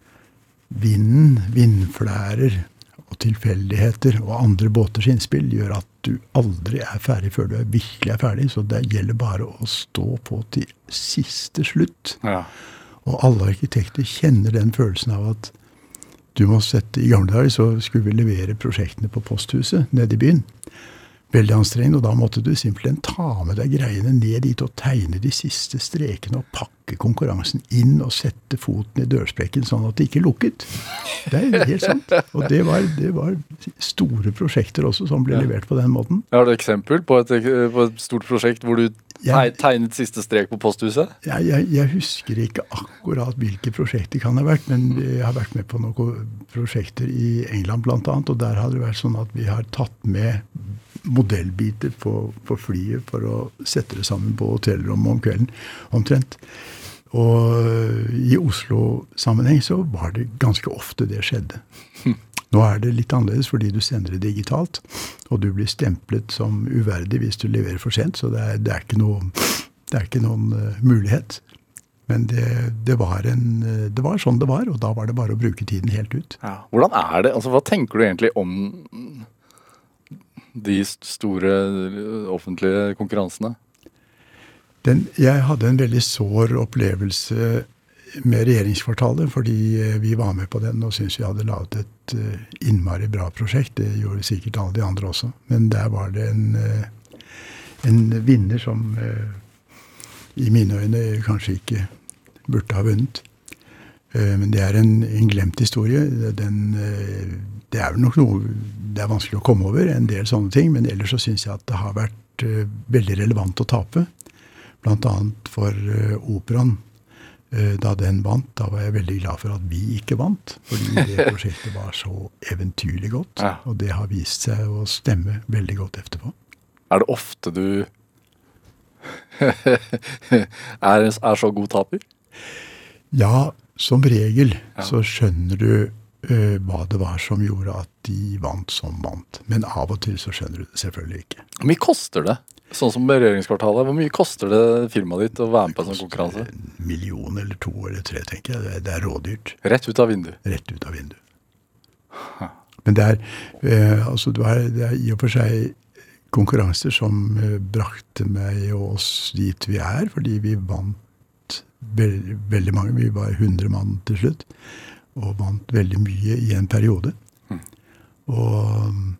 vinden, vindflærer og tilfeldigheter og andre båters innspill gjør at du aldri er ferdig før du er virkelig er ferdig. Så det gjelder bare å stå på til siste slutt. Ja. Og alle arkitekter kjenner den følelsen av at du må sette I gamle dager så skulle vi levere prosjektene på posthuset nede i byen. Veldig anstrengende, og da måtte du simpelthen ta med deg greiene ned dit og tegne de siste strekene og pakke konkurransen inn og sette foten i dørsprekken sånn at det ikke lukket. Det er helt sant. Og det var, det var store prosjekter også som ble levert på den måten. Har du eksempel på et, på et stort prosjekt hvor du jeg, tegnet siste strek på posthuset? Jeg, jeg, jeg husker ikke akkurat hvilke prosjekter det kan ha vært, men jeg har vært med på noen prosjekter i England bl.a., og der har det vært sånn at vi har tatt med modellbiter på, på flyet for å sette det sammen på hotellrommet om kvelden, omtrent. Og i Oslo-sammenheng så var det ganske ofte det skjedde. Nå er det litt annerledes fordi du sender det digitalt, og du blir stemplet som uverdig hvis du leverer for sent, så det er, det er, ikke, noe, det er ikke noen uh, mulighet. Men det, det, var en, eh, det var sånn det var, og da var det bare å bruke tiden helt ut. Ja. Hvordan er det? Altså, hva tenker du egentlig om de store eh, offentlige konkurransene? Den, jeg hadde en veldig sår opplevelse med regjeringskvartalet, fordi eh, vi var med på den og syntes vi hadde laget et eh, innmari bra prosjekt. Det gjorde sikkert alle de andre også. Men der var det en, en vinner som i mine øyne kanskje ikke burde ha vunnet. Men det er en, en glemt historie. Den, det er vel nok noe det er vanskelig å komme over, en del sånne ting. Men ellers så syns jeg at det har vært uh, veldig relevant å tape. Annet for uh, operaen. Uh, Da den vant, da var jeg veldig glad for at vi ikke vant. Fordi det prosjektet var så eventyrlig godt. Ja. Og det har vist seg å stemme veldig godt etterpå. Er det ofte du er, er så god taper? Ja, som regel Ja. så skjønner du hva det var som gjorde at de vant som vant. Men av og til så skjønner du det selvfølgelig ikke. Hvor mye koster det? Sånn som regjeringskvartalet, hvor mye koster det firmaet ditt å være med på en sånn konkurranse? En million eller to eller tre, tenker jeg. Det er, rådyrt. Rett ut av vinduet. Rett ut av vinduet. Men det er, eh, altså, det er, det er i og for seg konkurranser som eh, brakte meg og oss dit vi er, fordi vi vant veld, veldig mange. Vi var 100 mann til slutt, og vant veldig mye i en periode. Og mm,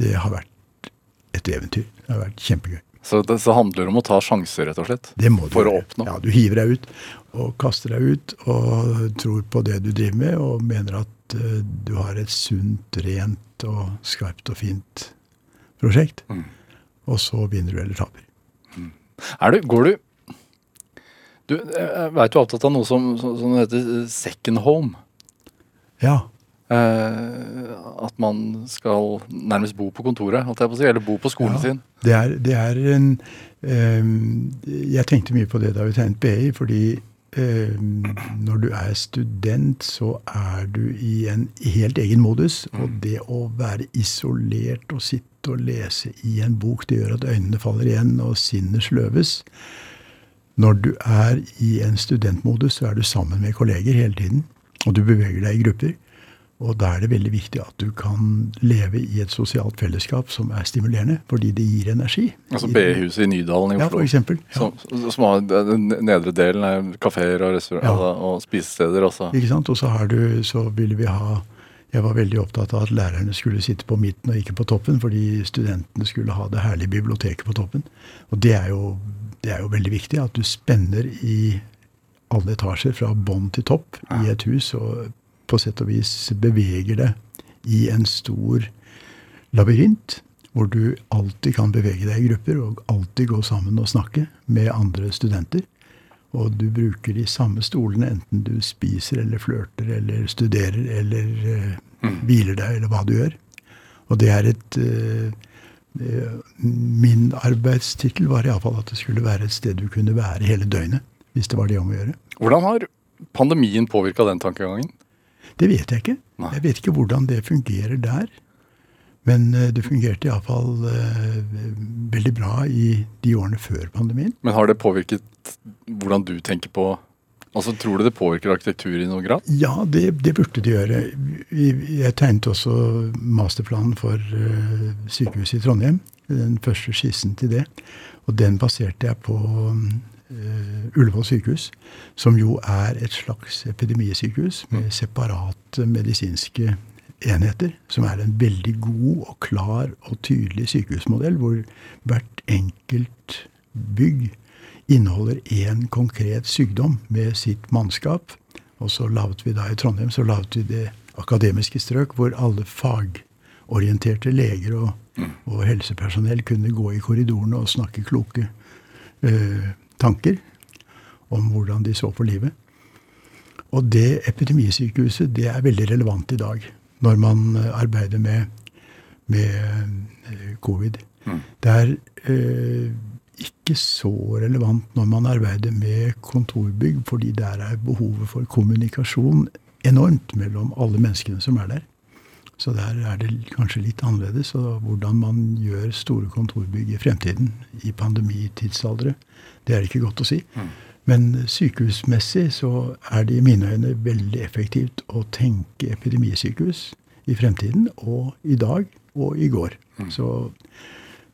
det har vært et eventyr. Det har vært kjempegøy. Så det så handler det om å ta sjanser, rett og slett. Det må du For å oppnå. Ja, du hiver deg ut og kaster deg ut og tror på det du driver med, og mener at eh, du har et sunt, rent og skarpt og fint prosjekt. Mm. Og så vinner du eller taper. Er du, går du Du, jeg veit du er opptatt av noe som, som, heter eh, second home. Ja. Eh, at man skal nærmest bo på kontoret, si, eller bo på skolen Ja. sin. Det er, det er en ehm, Jeg tenkte mye på det da vi tegnet BI, fordi ehm, når du er student, så er du i en helt egen modus. Og det å være isolert og sitte og lese i en bok, det gjør at øynene faller igjen og sinnet sløves. Når du er i en studentmodus, så er du sammen med kolleger hele tiden. Og du beveger deg i grupper. Og da er det veldig viktig at du kan leve i et sosialt fellesskap som er stimulerende, fordi det gir energi. Altså B-huset i Nydalen i Oslo, Ja, for eksempel. Ja. Som, som har den nedre delen er kafeer og Ja. og spisesteder også. Ikke sant? Og så, har du, så ville vi ha Jeg var veldig opptatt av at lærerne skulle sitte på midten og ikke på toppen, fordi studentene skulle ha det herlige biblioteket på toppen. Og det er jo, det er jo veldig viktig at du spenner i alle etasjer fra bånn til topp i et hus, og på sett og vis beveger det i en stor labyrint, hvor du alltid kan bevege deg i grupper og alltid gå sammen og snakke med andre studenter. Og du bruker de samme stolene enten du spiser eller flørter eller studerer eller eh, hviler deg eller hva du gjør. Og det er et eh, eh, Min arbeidstittel var iallfall at det skulle være et sted du kunne være hele døgnet. Hvis det var det om å gjøre. Hvordan har pandemien påvirka den tankegangen? Det vet jeg ikke. Nei. Jeg vet ikke hvordan det fungerer der. Men eh, det fungerte iallfall uh, veldig bra i de årene før pandemien. Men har det påvirket hvordan du tenker på Altså, Tror du det påvirker arkitektur i noen grad? Ja, det, det burde det gjøre. Jeg tegnet også masterplanen for eh, sykehuset i Trondheim. Den første skissen til det. Og den baserte jeg på uh, Ullevål sykehus, som jo er et slags epidemisykehus med separate medisinske enheter. Som er en veldig god og klar og tydelig sykehusmodell, hvor hvert enkelt bygg inneholder én konkret sykdom med sitt mannskap. Og så laget vi da i Trondheim så laget vi det akademiske strøk, hvor alle fagorienterte leger og, og helsepersonell kunne gå i korridorene og snakke kloke eh, tanker om hvordan de så på livet. Og det epidemisykehuset det er veldig relevant i dag, når man eh, arbeider med, med covid. covid. Det er eh, ikke så relevant når man arbeider med kontorbygg, fordi der er behovet for kommunikasjon enormt mellom alle menneskene som er der. Så der er det kanskje litt annerledes. Og hvordan man gjør store kontorbygg i fremtiden, i pandemitidsalder, det er ikke godt å si. Men sykehusmessig så er det i mine øyne veldig effektivt å tenke epidemisykehus i fremtiden, og i dag og i går. Så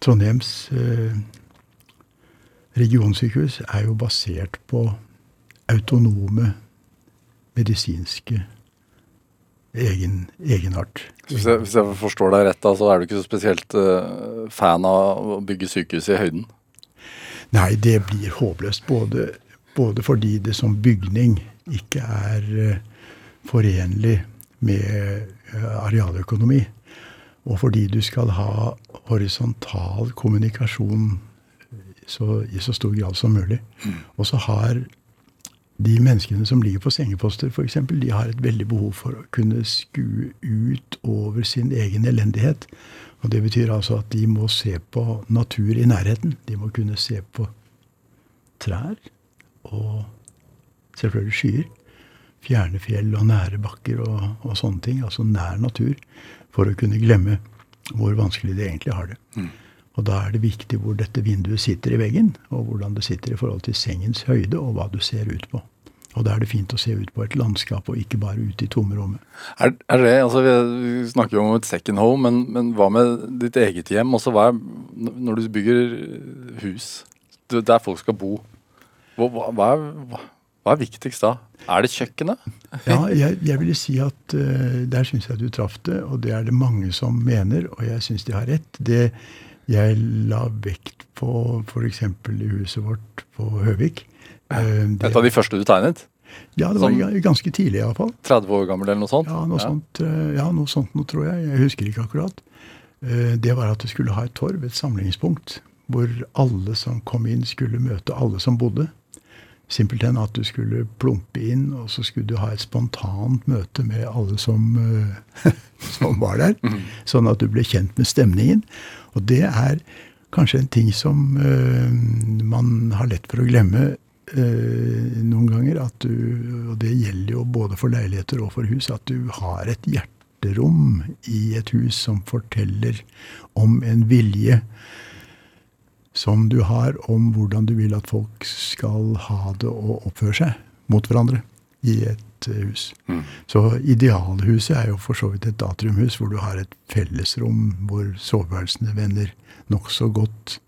Trondheims eh, regionsykehus er jo basert på autonome medisinske egen, egenart. Hvis jeg, hvis jeg forstår deg rett, så er du ikke så spesielt uh, fan av å bygge sykehus i høyden? Nei, det blir håpløst. Både, både fordi det som bygning ikke er eh, forenlig med eh, arealøkonomi, og fordi du skal ha horisontal kommunikasjon så, i så stor grad som mulig. Og så har de menneskene som ligger på sengeposter, f.eks., de har et veldig behov for å kunne skue ut over sin egen elendighet. Og det betyr altså at de må se på natur i nærheten. De må kunne se på trær og selvfølgelig skyer. Fjerne fjell og nære bakker og, og sånne ting. Altså nær natur. For å kunne glemme hvor vanskelig de egentlig har det. Og da er det viktig hvor dette vinduet sitter i veggen, og hvordan det sitter i forhold til sengens høyde, og hva du ser ut på. Og da er det fint å se ut på et landskap, og ikke bare ut i tomrommet. Er, er det, altså Vi snakker jo om et second home, men, men hva med ditt eget hjem? Også hva er, når du bygger hus der folk skal bo, hva, hva, hva, er, hva, er viktigst da? Er det kjøkkenet? Ja, jeg, jeg ville si at uh, der syns jeg du traff det, og det er det mange som mener, og jeg syns de har rett. Det jeg la vekt på f.eks. i huset vårt på Høvik det, Et av de første du tegnet? Ja, det var sånn, ga- ganske tidlig iallfall. 30 år gammel eller noe sånt? Ja, noe sånt, eh, ja, noe sånt noe, tror jeg. Jeg husker ikke akkurat. Eh, Det var at du skulle ha et torv, et samlingspunkt, hvor alle som kom inn, skulle møte alle som bodde. simpelthen at du skulle plumpe inn, og så skulle du ha et spontant møte med alle som, eh, som var der. Sånn at du ble kjent med stemningen. Og det er kanskje en ting som eh, man har lett for å glemme eh, noen ganger. At du, og det gjelder jo både for leiligheter og for hus, at du har et hjerterom i et hus som forteller om en vilje som du har om hvordan du vil at folk skal ha det og oppføre seg mot hverandre i et hus. hus. Så idealhuset er jo for så vidt et atriumhus hvor du har et fellesrom hvor soveværelsene vender nokså godt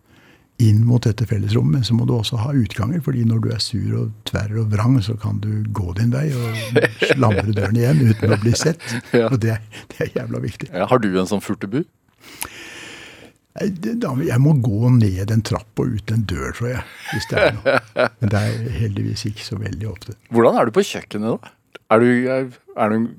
inn mot dette fellesrommet. Men så må du også ha utganger, fordi når du er sur og tverr og vrang, så kan du gå din vei og slamre døren igjen uten å bli sett. Ja. Og det, det er jævla viktig. Ja, har du en sånn furtebu? Jeg må gå ned en trapp og ut en dør, tror jeg. Hvis det er noe. Men det er heldigvis ikke så veldig ofte. Hvordan er du på kjøkkenet, da? Er du, er, er du,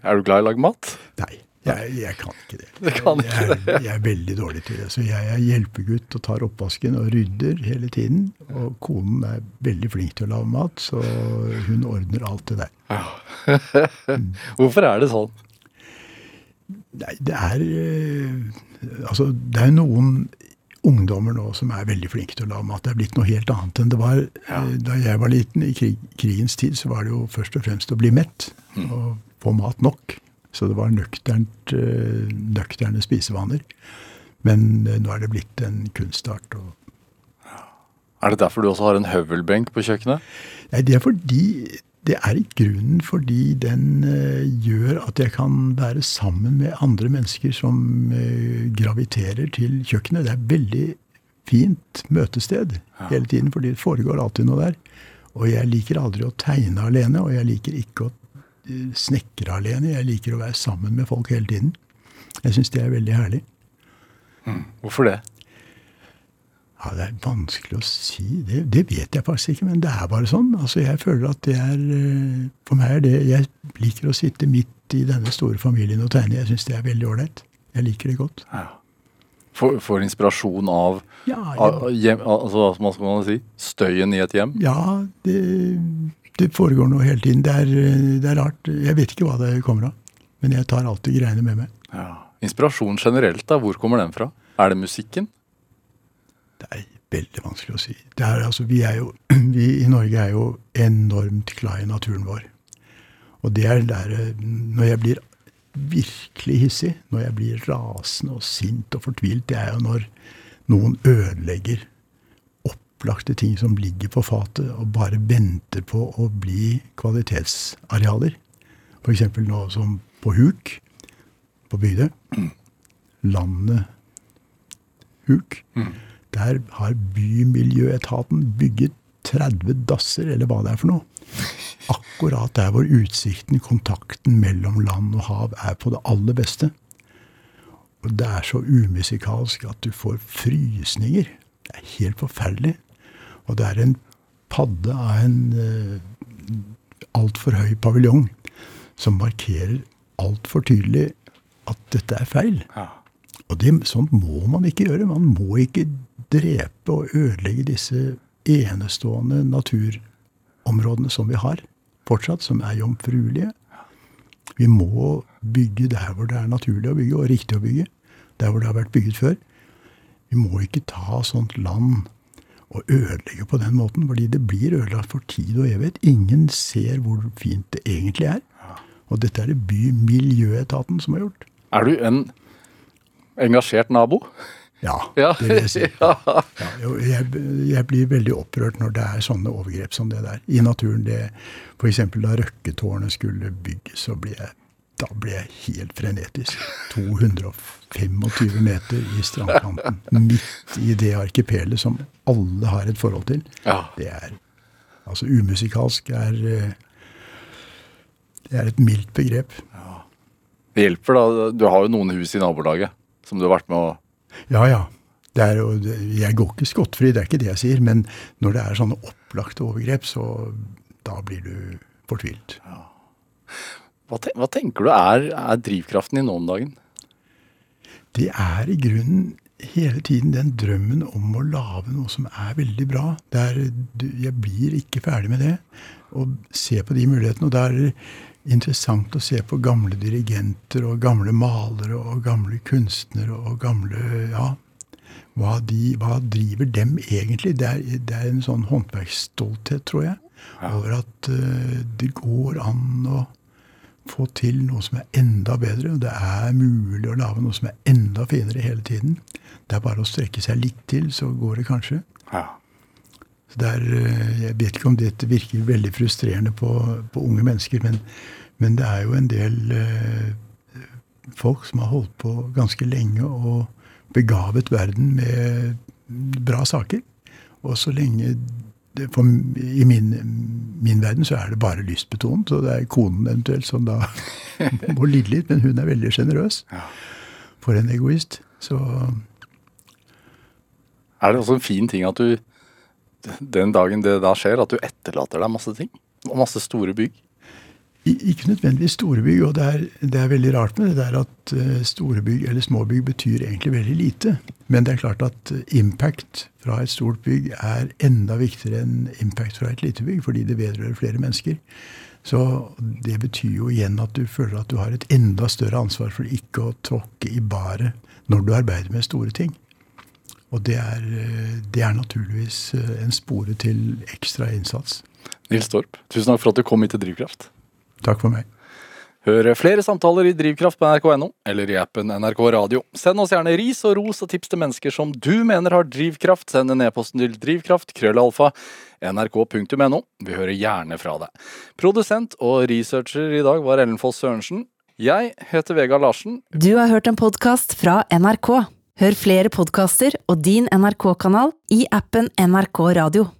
er du glad i å lage mat? Nei, jeg, jeg kan ikke det. Kan ikke jeg, er- jeg er veldig dårlig til det. Så jeg er hjelpegutt og tar oppvasken og rydder hele tiden. Og konen er veldig flink til å lage mat, så hun ordner alt det der. Hvorfor er det sånn? Nei, det er eh, Altså, det er noen ungdommer nå som er veldig flinke til å lage mat. Det er blitt noe helt annet enn det var ja. da jeg var liten. I krig, krigens tid så var det jo først og fremst å bli mett og få mat nok. Så det var nøkternt, eh, nøkterne spisevaner. Men eh, nå er det blitt en kunstart. Og, Er det derfor du også har en høvelbenk på kjøkkenet? nei, det er fordi det er i grunnen fordi den eh, gjør at jeg kan være sammen med andre mennesker som graviterer til kjøkkenet. Det er veldig fint møtested hele tiden, fordi det foregår alltid noe der. Og jeg liker aldri å tegne alene, og jeg liker ikke å snekre alene. Jeg liker å være sammen med folk hele tiden. Jeg syns det er veldig herlig. Hvorfor det? Ja, Det er vanskelig å si. Det, det vet jeg faktisk ikke, men det er bare sånn. Altså, Jeg føler at det er eh, For meg er det Jeg liker å sitte midt i denne store familien og tegne. Jeg syns det er veldig ålreit. Jeg liker det godt. Får, får inspirasjon av, Ja, av hjem, altså, hva skal man si? Støyen i et hjem? ja det, det foregår noe hele tiden. Det er, det er rart. Jeg vet ikke hva det kommer av. Men jeg tar alltid greiene med meg. Ja. Inspirasjon generelt, da. Hvor kommer den fra? Er det musikken? Det er veldig vanskelig å si. Det er, altså, vi, er jo, vi i Norge er jo enormt glad i naturen vår. Og det er der eh, Når jeg blir virkelig hissig, når jeg blir rasende og sint og fortvilt, det er jo når noen ødelegger opplagte ting som ligger på fatet og bare venter på å bli kvalitetsarealer. F.eks. nå som på Huk, på Bygdøy. Landet Huk. Der har Bymiljøetaten bygget 30 dasser, eller hva det er for noe. Akkurat der hvor utsikten, kontakten mellom land og hav er på det aller beste. Og det er så umusikalsk at du får frysninger. Det er helt forferdelig. Og det er en padde av en uh, altfor høy paviljong som markerer altfor tydelig at dette er feil. Ja. Og det, sånt må man ikke gjøre. Man må ikke drepe og ødelegge disse enestående naturområdene som vi har fortsatt, som er jomfruelige. Vi må bygge der hvor det er naturlig å bygge, og riktig å bygge. Der hvor det har vært bygget før. Vi må ikke ta sånt land og ødelegger på den måten, fordi det blir ødelagt for tid og evighet. Ingen ser hvor fint det egentlig er. Og dette er det Bymiljøetaten som har gjort. Er du en engasjert nabo? Ja, Ja. det vil jeg si. Ja. Ja, jeg, jeg blir veldig opprørt når det er sånne overgrep som det der. I naturen, det F.eks. da Røkketårnet skulle bygges, så ble jeg, da ble jeg helt frenetisk. 225 meter i strandkanten, midt i det arkipelet som alle har et forhold til. Ja. Det er Altså, umusikalsk er eh, Det er et mildt begrep. Det hjelper, da. Du har jo noen hus i nabolaget som du har vært med å Ja, ja. Er, jeg går ikke skottfri, det er ikke det jeg sier. Men når det er sånne opplagte overgrep, så da blir du fortvilt. Hva, ten, hva tenker du er, er drivkraften din nå om dagen? Det er i grunnen hele tiden den drømmen om å lage noe som er veldig bra. Det er, jeg blir ikke ferdig med det. Og se på de mulighetene. Og det er interessant å se på gamle dirigenter og gamle malere og gamle kunstnere og gamle Ja, hva, de, hva driver dem egentlig? Det er, det er en sånn håndverksstolthet, tror jeg, over at uh, det går an å få til noe som er enda bedre. Og det er mulig å lage noe som er enda finere hele tiden. Det er bare å strekke seg litt til, så går det kanskje. Ja. Så det er, eh, jeg vet ikke om dette virker veldig frustrerende på, på unge mennesker, men, men det er jo en del eh, folk som har holdt på ganske lenge og begavet verden med bra saker. Og så lenge for, I min, min verden så er det bare lystbetont, og det er konen eventuelt som da må lide litt, men hun er veldig sjenerøs. Ja. For en egoist. Så Er det også en fin ting at du den dagen det da skjer, at du etterlater deg masse ting? Og masse store bygg? Ikke nødvendigvis store bygg, og det er, det er veldig rart med det der at eh, store bygg eller små bygg betyr egentlig veldig lite. Men det er klart at eh, impact fra et stort bygg er enda viktigere enn impact fra et lite bygg, fordi det vedrører flere mennesker. Så det betyr jo igjen at du føler at du har et enda større ansvar for ikke å tråkke i baret når du arbeider med store ting. Og det er, eh, det er naturligvis en spore til ekstra innsats. Nils Torp, tusen takk for at du kom hit til Drivkraft. Takk for meg. Hør flere samtaler i Drivkraft på nrk.no eller i appen NRK Radio. Send oss gjerne ris og ros og tips til mennesker som du mener har drivkraft. Send en e-posten til drivkraft, krøllalfa, nrk.no. Vi hører gjerne fra deg. Produsent og researcher i dag var Ellen Foss Sørensen. Jeg heter Vegard Larsen. Du har hørt en podkast fra NRK. Hør flere podkaster og din NRK-kanal i appen NRK Radio.